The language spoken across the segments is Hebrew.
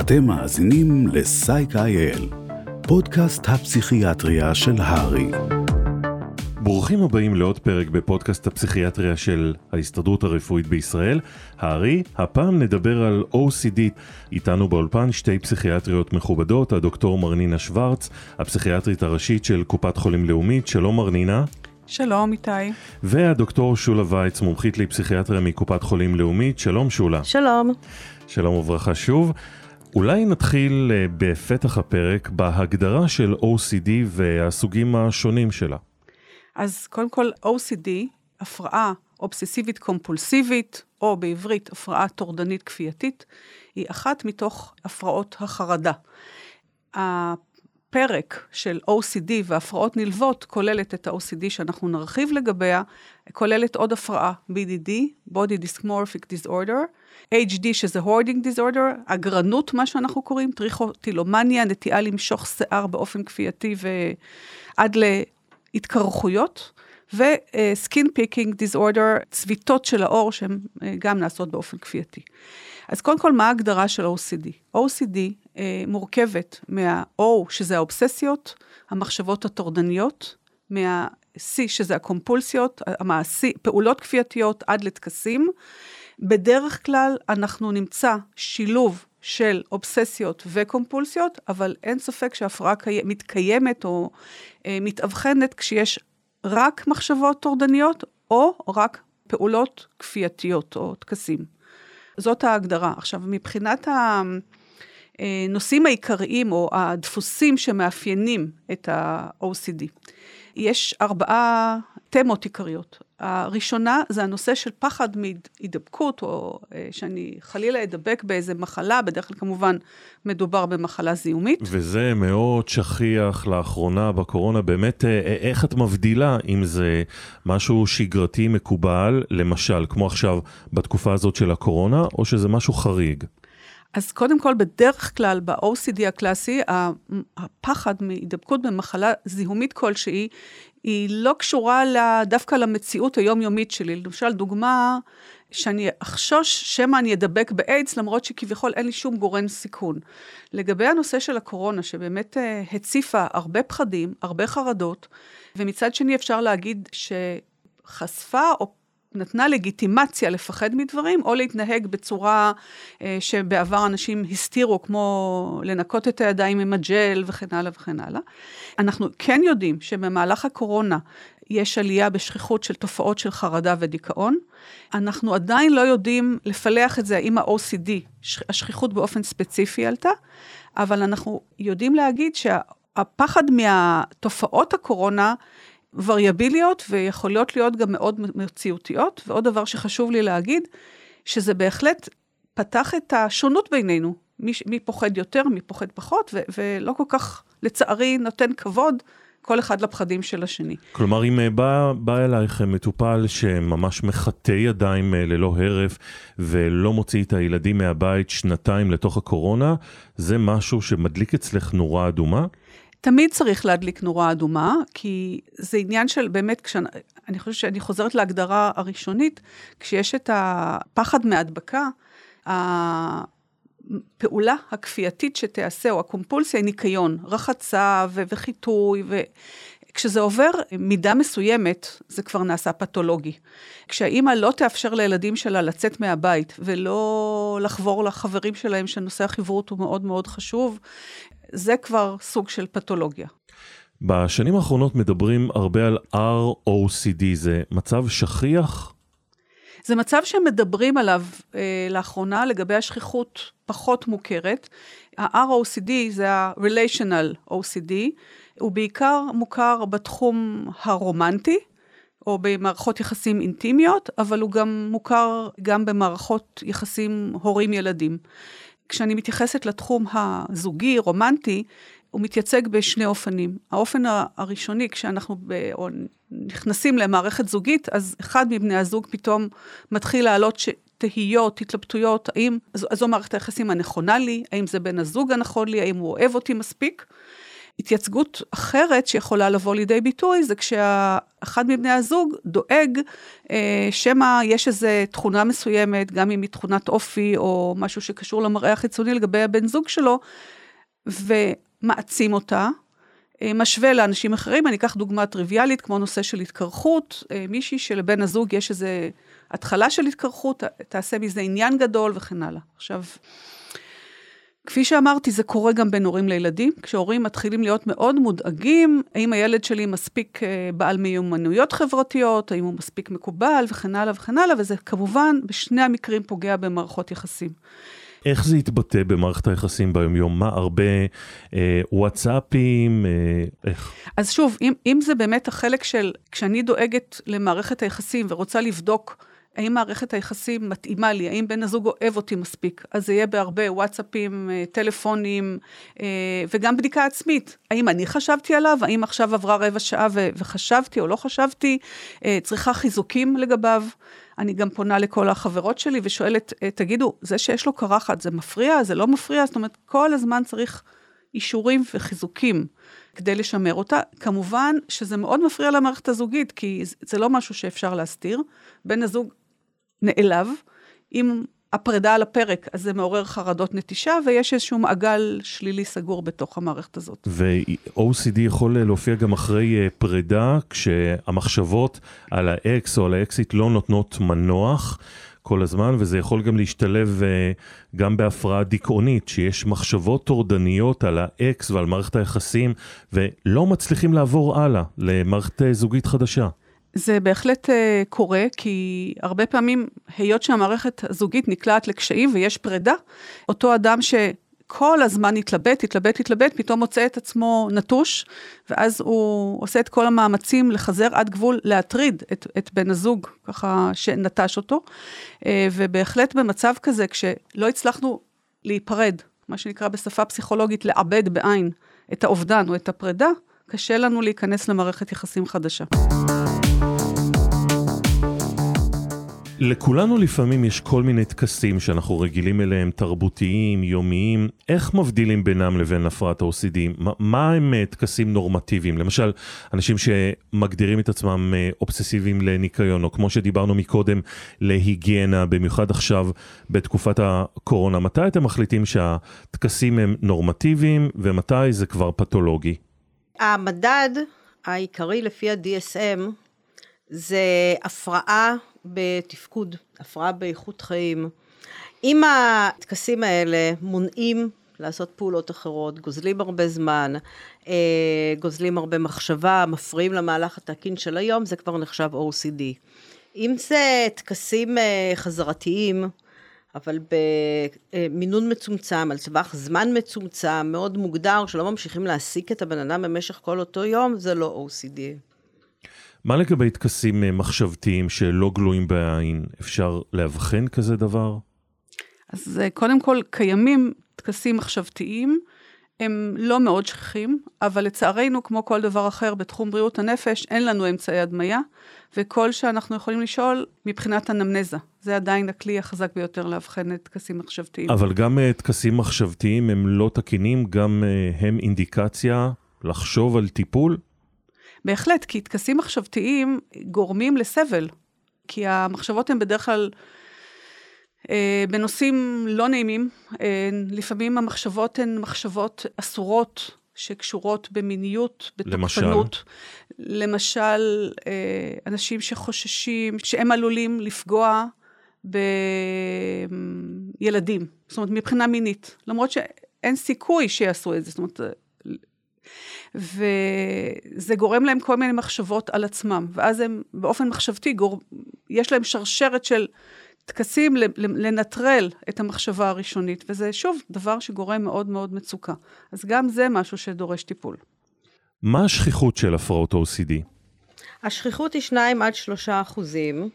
אתם מאזינים ל-Psych.il, פודקאסט הפסיכיאטריה של הרי. ברוכים הבאים לעוד פרק בפודקאסט הפסיכיאטריה של ההסתדרות הרפואית בישראל. הארי, הפעם נדבר על OCD. איתנו באולפן שתי פסיכיאטריות מכובדות, הדוקטור מרנינה שוורץ, הפסיכיאטרית הראשית של קופת חולים לאומית. שלום מרנינה. שלום איתי. והדוקטור שולה וייץ, מומחית לפסיכיאטריה מקופת חולים לאומית. שלום שולה. שלום. שלום וברכה שוב. אולי נתחיל אה, בפתח הפרק בהגדרה של OCD והסוגים השונים שלה. אז קודם כל, OCD, הפרעה אובססיבית קומפולסיבית, או בעברית הפרעה טורדנית כפייתית, היא אחת מתוך הפרעות החרדה. הפרק של OCD והפרעות נלוות כוללת את ה-OCD שאנחנו נרחיב לגביה, כוללת עוד הפרעה, BDD, Body Dysmorphic Disorder, HD שזה hoarding disorder, אגרנות, מה שאנחנו קוראים, טריכוטילומניה, נטייה למשוך שיער באופן כפייתי ועד להתקרחויות, ו skin picking disorder, צביטות של העור שהן אה, גם נעשות באופן כפייתי. אז קודם כל, מה ההגדרה של OCD? OCD אה, מורכבת מה-O, שזה האובססיות, המחשבות הטורדניות, מה-C, שזה הקומפולסיות, המעשי, פעולות כפייתיות עד לטקסים. בדרך כלל אנחנו נמצא שילוב של אובססיות וקומפולסיות, אבל אין ספק שהפרעה מתקיימת או אה, מתאבחנת כשיש רק מחשבות טורדניות או רק פעולות כפייתיות או טקסים. זאת ההגדרה. עכשיו, מבחינת הנושאים העיקריים או הדפוסים שמאפיינים את ה-OCD, יש ארבעה תמות עיקריות. הראשונה זה הנושא של פחד מהידבקות, או אה, שאני חלילה אדבק באיזה מחלה, בדרך כלל כמובן מדובר במחלה זיהומית. וזה מאוד שכיח לאחרונה בקורונה, באמת, אה, אה, איך את מבדילה אם זה משהו שגרתי מקובל, למשל, כמו עכשיו בתקופה הזאת של הקורונה, או שזה משהו חריג? אז קודם כל, בדרך כלל, ב-OCD הקלאסי, הפחד מהידבקות במחלה זיהומית כלשהי, היא לא קשורה דווקא למציאות היומיומית שלי. למשל, דוגמה, שאני אחשוש שמא אני אדבק באיידס, למרות שכביכול אין לי שום גורם סיכון. לגבי הנושא של הקורונה, שבאמת uh, הציפה הרבה פחדים, הרבה חרדות, ומצד שני אפשר להגיד שחשפה או נתנה לגיטימציה לפחד מדברים, או להתנהג בצורה אה, שבעבר אנשים הסתירו, כמו לנקות את הידיים עם הג'ל וכן הלאה וכן הלאה. אנחנו כן יודעים שבמהלך הקורונה יש עלייה בשכיחות של תופעות של חרדה ודיכאון. אנחנו עדיין לא יודעים לפלח את זה, האם ה-OCD, השכיחות באופן ספציפי עלתה, אבל אנחנו יודעים להגיד שהפחד מהתופעות הקורונה, וריאביליות ויכולות להיות גם מאוד מציאותיות. ועוד דבר שחשוב לי להגיד, שזה בהחלט פתח את השונות בינינו, מי, מי פוחד יותר, מי פוחד פחות, ו, ולא כל כך, לצערי, נותן כבוד כל אחד לפחדים של השני. כלומר, אם אה, בא, בא אלייך מטופל שממש מחטא ידיים אה, ללא הרף ולא מוציא את הילדים מהבית שנתיים לתוך הקורונה, זה משהו שמדליק אצלך נורה אדומה? תמיד צריך להדליק נורה אדומה, כי זה עניין של באמת, כשאני, אני חושבת שאני חוזרת להגדרה הראשונית, כשיש את הפחד מהדבקה, הפעולה הכפייתית שתיעשה, או הקומפולסיה, היא ניקיון, רחצה ו- וחיטוי, וכשזה עובר מידה מסוימת, זה כבר נעשה פתולוגי. כשהאימא לא תאפשר לילדים שלה לצאת מהבית ולא לחבור לחברים שלהם, שנושא החברות הוא מאוד מאוד חשוב, זה כבר סוג של פתולוגיה. בשנים האחרונות מדברים הרבה על ROCD, זה מצב שכיח? זה מצב שמדברים עליו אה, לאחרונה לגבי השכיחות פחות מוכרת. ה-ROCD זה ה-Relational OCD, הוא בעיקר מוכר בתחום הרומנטי, או במערכות יחסים אינטימיות, אבל הוא גם מוכר גם במערכות יחסים הורים-ילדים. כשאני מתייחסת לתחום הזוגי, רומנטי, הוא מתייצג בשני אופנים. האופן הראשוני, כשאנחנו ב, או נכנסים למערכת זוגית, אז אחד מבני הזוג פתאום מתחיל לעלות ש... תהיות, התלבטויות, האם זו, זו מערכת היחסים הנכונה לי, האם זה בן הזוג הנכון לי, האם הוא אוהב אותי מספיק. התייצגות אחרת שיכולה לבוא לידי ביטוי זה כשאחד מבני הזוג דואג אה, שמא יש איזו תכונה מסוימת, גם אם היא תכונת אופי או משהו שקשור למראה החיצוני לגבי הבן זוג שלו, ומעצים אותה. אה, משווה לאנשים אחרים, אני אקח דוגמה טריוויאלית, כמו נושא של התקרחות, אה, מישהי שלבן הזוג יש איזו התחלה של התקרחות, תעשה מזה עניין גדול וכן הלאה. עכשיו, כפי שאמרתי, זה קורה גם בין הורים לילדים, כשהורים מתחילים להיות מאוד מודאגים, האם הילד שלי מספיק אה, בעל מיומנויות חברתיות, האם הוא מספיק מקובל וכן הלאה וכן הלאה, וזה כמובן בשני המקרים פוגע במערכות יחסים. איך זה יתבטא במערכת היחסים ביומיום? מה, הרבה אה, וואטסאפים? אה, איך? אז שוב, אם, אם זה באמת החלק של, כשאני דואגת למערכת היחסים ורוצה לבדוק האם מערכת היחסים מתאימה לי, האם בן הזוג אוהב אותי מספיק, אז זה יהיה בהרבה וואטסאפים, אה, טלפונים, אה, וגם בדיקה עצמית. האם אני חשבתי עליו, האם עכשיו עברה רבע שעה וחשבתי או לא חשבתי, אה, צריכה חיזוקים לגביו. אני גם פונה לכל החברות שלי ושואלת, תגידו, זה שיש לו קרחת, זה מפריע? זה לא מפריע? זאת אומרת, כל הזמן צריך אישורים וחיזוקים כדי לשמר אותה. כמובן שזה מאוד מפריע למערכת הזוגית, כי זה לא משהו שאפשר להסתיר. בן הזוג נעלב. אם הפרידה על הפרק, אז זה מעורר חרדות נטישה, ויש איזשהו מעגל שלילי סגור בתוך המערכת הזאת. ו-OCD יכול להופיע גם אחרי אה, פרידה, כשהמחשבות על האקס או על האקסית לא נותנות מנוח. כל הזמן, וזה יכול גם להשתלב uh, גם בהפרעה דיכאונית, שיש מחשבות טורדניות על האקס ועל מערכת היחסים, ולא מצליחים לעבור הלאה למערכת אה, זוגית חדשה. זה בהחלט uh, קורה, כי הרבה פעמים, היות שהמערכת הזוגית נקלעת לקשיים ויש פרידה, אותו אדם שכל הזמן התלבט, התלבט, התלבט, פתאום מוצא את עצמו נטוש, ואז הוא עושה את כל המאמצים לחזר עד גבול להטריד את, את בן הזוג, ככה שנטש אותו. Uh, ובהחלט במצב כזה, כשלא הצלחנו להיפרד, מה שנקרא בשפה פסיכולוגית, לעבד בעין את האובדן או את הפרידה, קשה לנו להיכנס למערכת יחסים חדשה. לכולנו לפעמים יש כל מיני טקסים שאנחנו רגילים אליהם, תרבותיים, יומיים. איך מבדילים בינם לבין הפרעת ה-OCD? מה, מה הם אה, טקסים נורמטיביים? למשל, אנשים שמגדירים את עצמם אה, אובססיביים לניקיון, או כמו שדיברנו מקודם, להיגיינה, במיוחד עכשיו בתקופת הקורונה. מתי אתם מחליטים שהטקסים הם נורמטיביים, ומתי זה כבר פתולוגי? המדד העיקרי לפי ה-DSM זה הפרעה בתפקוד, הפרעה באיכות חיים. אם הטקסים האלה מונעים לעשות פעולות אחרות, גוזלים הרבה זמן, אה, גוזלים הרבה מחשבה, מפריעים למהלך התקין של היום, זה כבר נחשב OCD. אם זה טקסים אה, חזרתיים, אבל במינון מצומצם, על טווח זמן מצומצם, מאוד מוגדר, שלא ממשיכים להעסיק את הבן אדם במשך כל אותו יום, זה לא OCD. מה לגבי טקסים אה, מחשבתיים שלא גלויים בעין? אפשר לאבחן כזה דבר? אז אה, קודם כל, קיימים טקסים מחשבתיים, הם לא מאוד שכיחים, אבל לצערנו, כמו כל דבר אחר בתחום בריאות הנפש, אין לנו אמצעי הדמיה, וכל שאנחנו יכולים לשאול מבחינת אנמנזה. זה עדיין הכלי החזק ביותר לאבחן את טקסים מחשבתיים. אבל גם אה, טקסים מחשבתיים הם לא תקינים, גם הם אינדיקציה לחשוב על טיפול? בהחלט, כי טקסים מחשבתיים גורמים לסבל, כי המחשבות הן בדרך כלל אה, בנושאים לא נעימים. אה, לפעמים המחשבות הן מחשבות אסורות. שקשורות במיניות, בתוקפנות. למשל? למשל, אה, אנשים שחוששים, שהם עלולים לפגוע בילדים, זאת אומרת, מבחינה מינית, למרות שאין סיכוי שיעשו את זה, זאת אומרת, וזה גורם להם כל מיני מחשבות על עצמם, ואז הם באופן מחשבתי, גור... יש להם שרשרת של טקסים לנטרל את המחשבה הראשונית, וזה שוב דבר שגורם מאוד מאוד מצוקה. אז גם זה משהו שדורש טיפול. מה השכיחות של הפרעות OCD? השכיחות היא 2 עד 3 אחוזים.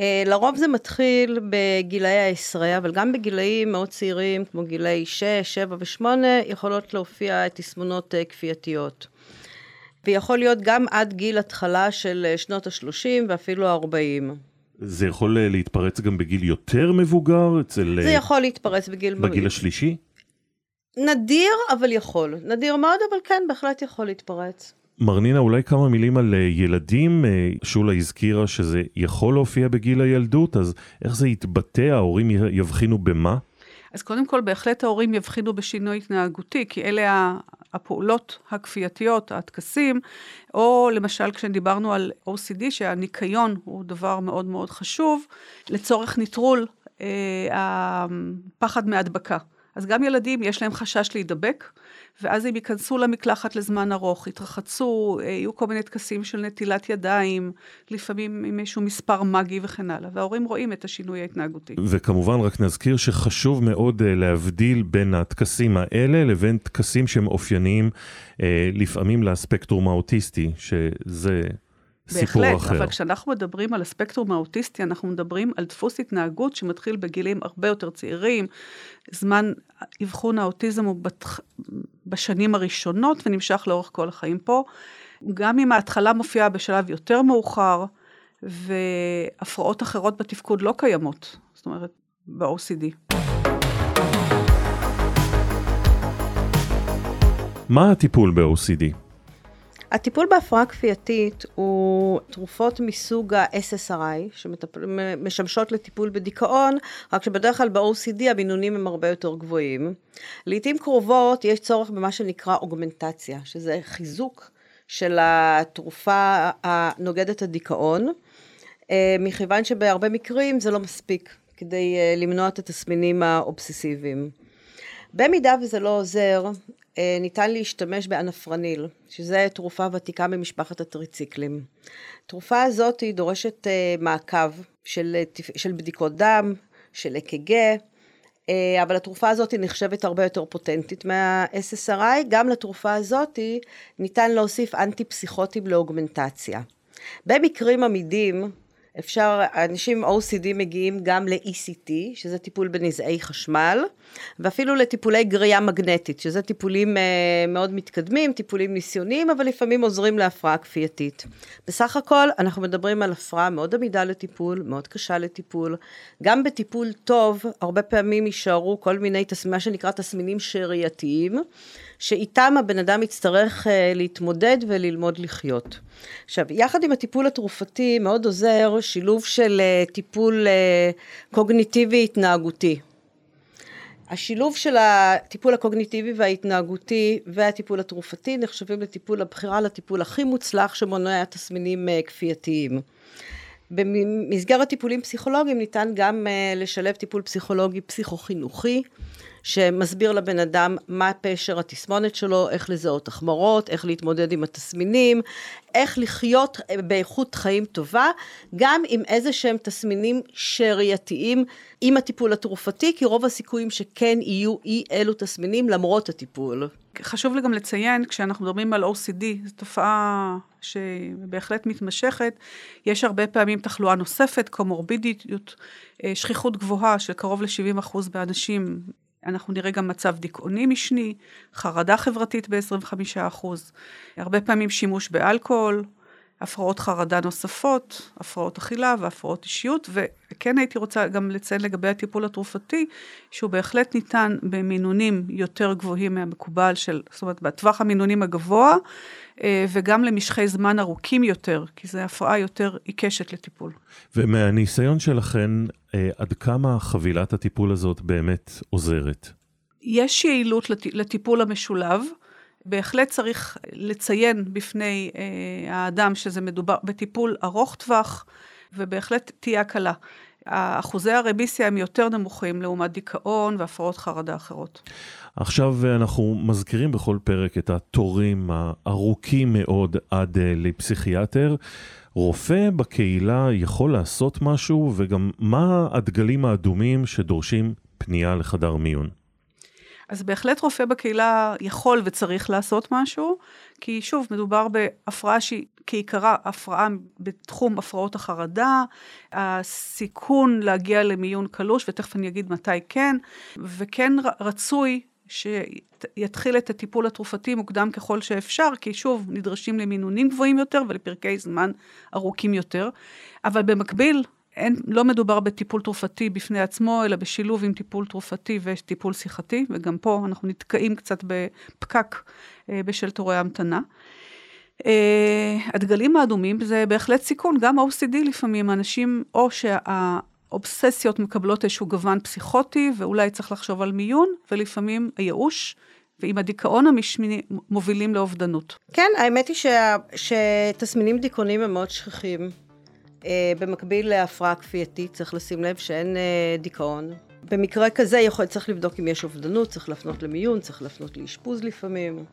אה, לרוב זה מתחיל בגילאי העשרה, אבל גם בגילאים מאוד צעירים, כמו גילאי 6, 7 ו-8, יכולות להופיע תסמונות אה, כפייתיות. ויכול להיות גם עד גיל התחלה של אה, שנות ה-30 ואפילו ה-40. זה יכול להתפרץ גם בגיל יותר מבוגר אצל... זה יכול להתפרץ בגיל... בגיל השלישי? נדיר, אבל יכול. נדיר מאוד, אבל כן, בהחלט יכול להתפרץ. מרנינה, אולי כמה מילים על אה, ילדים. אה, שולה הזכירה שזה יכול להופיע בגיל הילדות, אז איך זה יתבטא? ההורים יבחינו במה? אז קודם כל, בהחלט ההורים יבחינו בשינוי התנהגותי, כי אלה הפעולות הכפייתיות, הטקסים, או למשל כשדיברנו על OCD, שהניקיון הוא דבר מאוד מאוד חשוב, לצורך נטרול אה, הפחד מהדבקה. אז גם ילדים, יש להם חשש להידבק, ואז הם ייכנסו למקלחת לזמן ארוך, יתרחצו, אה, יהיו כל מיני טקסים של נטילת ידיים, לפעמים עם איזשהו מספר מגי וכן הלאה, וההורים רואים את השינוי ההתנהגותי. וכמובן, רק נזכיר שחשוב מאוד אה, להבדיל בין הטקסים האלה לבין טקסים שהם אופייניים אה, לפעמים לספקטרום האוטיסטי, שזה... סיפור בהחלט, אחר. אבל כשאנחנו מדברים על הספקטרום האוטיסטי, אנחנו מדברים על דפוס התנהגות שמתחיל בגילים הרבה יותר צעירים. זמן אבחון האוטיזם הוא בת... בשנים הראשונות ונמשך לאורך כל החיים פה. גם אם ההתחלה מופיעה בשלב יותר מאוחר, והפרעות אחרות בתפקוד לא קיימות, זאת אומרת, ב-OCD. מה הטיפול ב-OCD? הטיפול בהפרעה כפייתית הוא תרופות מסוג ה-SSRI, שמשמשות לטיפול בדיכאון, רק שבדרך כלל ב-OCD המינונים הם הרבה יותר גבוהים. לעיתים קרובות יש צורך במה שנקרא אוגמנטציה, שזה חיזוק של התרופה הנוגדת הדיכאון, אה, מכיוון שבהרבה מקרים זה לא מספיק כדי אה, למנוע את התסמינים האובססיביים. במידה וזה לא עוזר, ניתן להשתמש באנפרניל, שזה תרופה ותיקה ממשפחת הטריציקלים. התרופה הזאת היא דורשת אה, מעקב של, של בדיקות דם, של אק"ג, אה, אבל התרופה הזאת נחשבת הרבה יותר פוטנטית מה-SSRI. גם לתרופה הזאת ניתן להוסיף אנטי-פסיכוטים לאוגמנטציה. במקרים עמידים, אפשר, אנשים עם OCD מגיעים גם ל-ECT, שזה טיפול בנזעי חשמל, ואפילו לטיפולי גריעה מגנטית, שזה טיפולים uh, מאוד מתקדמים, טיפולים ניסיוניים, אבל לפעמים עוזרים להפרעה כפייתית. בסך הכל, אנחנו מדברים על הפרעה מאוד עמידה לטיפול, מאוד קשה לטיפול. גם בטיפול טוב, הרבה פעמים יישארו כל מיני, מה שנקרא תסמינים שארייתיים, שאיתם הבן אדם יצטרך uh, להתמודד וללמוד לחיות. עכשיו, יחד עם הטיפול התרופתי מאוד עוזר שילוב של uh, טיפול uh, קוגניטיבי התנהגותי. השילוב של הטיפול הקוגניטיבי וההתנהגותי והטיפול התרופתי נחשבים לטיפול הבחירה לטיפול הכי מוצלח שמונע תסמינים כפייתיים. במסגרת טיפולים פסיכולוגיים ניתן גם לשלב טיפול פסיכולוגי פסיכו-חינוכי. שמסביר לבן אדם מה פשר התסמונת שלו, איך לזהות החמרות, איך להתמודד עם התסמינים, איך לחיות באיכות חיים טובה, גם עם איזה שהם תסמינים שערייתיים עם הטיפול התרופתי, כי רוב הסיכויים שכן יהיו אי אלו תסמינים למרות הטיפול. חשוב לי גם לציין, כשאנחנו מדברים על OCD, זו תופעה שבהחלט מתמשכת, יש הרבה פעמים תחלואה נוספת, קומורבידיות, אה, שכיחות גבוהה של קרוב ל-70% באנשים אנחנו נראה גם מצב דיכאוני משני, חרדה חברתית ב-25%, הרבה פעמים שימוש באלכוהול, הפרעות חרדה נוספות, הפרעות אכילה והפרעות אישיות, וכן הייתי רוצה גם לציין לגבי הטיפול התרופתי, שהוא בהחלט ניתן במינונים יותר גבוהים מהמקובל של, זאת אומרת, בטווח המינונים הגבוה, וגם למשכי זמן ארוכים יותר, כי זו הפרעה יותר עיקשת לטיפול. ומהניסיון שלכן, אה, עד כמה חבילת הטיפול הזאת באמת עוזרת? יש יעילות לטיפול המשולב. בהחלט צריך לציין בפני אה, האדם שזה מדובר בטיפול ארוך טווח, ובהחלט תהיה הקלה. אחוזי הרמיסיה הם יותר נמוכים לעומת דיכאון והפרעות חרדה אחרות. עכשיו אנחנו מזכירים בכל פרק את התורים הארוכים מאוד עד אה, לפסיכיאטר. רופא בקהילה יכול לעשות משהו, וגם מה הדגלים האדומים שדורשים פנייה לחדר מיון? אז בהחלט רופא בקהילה יכול וצריך לעשות משהו, כי שוב, מדובר בהפרעה שהיא כעיקרה הפרעה בתחום הפרעות החרדה, הסיכון להגיע למיון קלוש, ותכף אני אגיד מתי כן, וכן רצוי שיתחיל את הטיפול התרופתי מוקדם ככל שאפשר, כי שוב, נדרשים למינונים גבוהים יותר ולפרקי זמן ארוכים יותר, אבל במקביל, אין, לא מדובר בטיפול תרופתי בפני עצמו, אלא בשילוב עם טיפול תרופתי וטיפול שיחתי, וגם פה אנחנו נתקעים קצת בפקק אה, בשל תורי המתנה. אה, הדגלים האדומים זה בהחלט סיכון, גם OCD לפעמים, אנשים, או שהאובססיות מקבלות איזשהו גוון פסיכוטי, ואולי צריך לחשוב על מיון, ולפעמים הייאוש. ועם הדיכאון המשמיני מובילים לאובדנות. כן, האמת היא שה, שתסמינים דיכאוניים הם מאוד שכיחים. אה, במקביל להפרעה כפייתית, צריך לשים לב שאין אה, דיכאון. במקרה כזה יכול, צריך לבדוק אם יש אובדנות, צריך להפנות למיון, צריך להפנות לאשפוז לפעמים.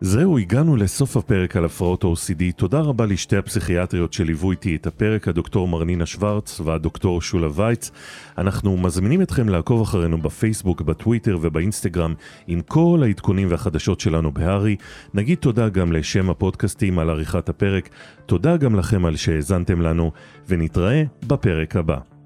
זהו, הגענו לסוף הפרק על הפרעות OCD. תודה רבה לשתי הפסיכיאטריות שליוו איתי את הפרק, הדוקטור מרנינה שוורץ והדוקטור שולה וייץ. אנחנו מזמינים אתכם לעקוב אחרינו בפייסבוק, בטוויטר ובאינסטגרם עם כל העדכונים והחדשות שלנו בהארי. נגיד תודה גם לשם הפודקאסטים על עריכת הפרק. תודה גם לכם על שהאזנתם לנו, ונתראה בפרק הבא.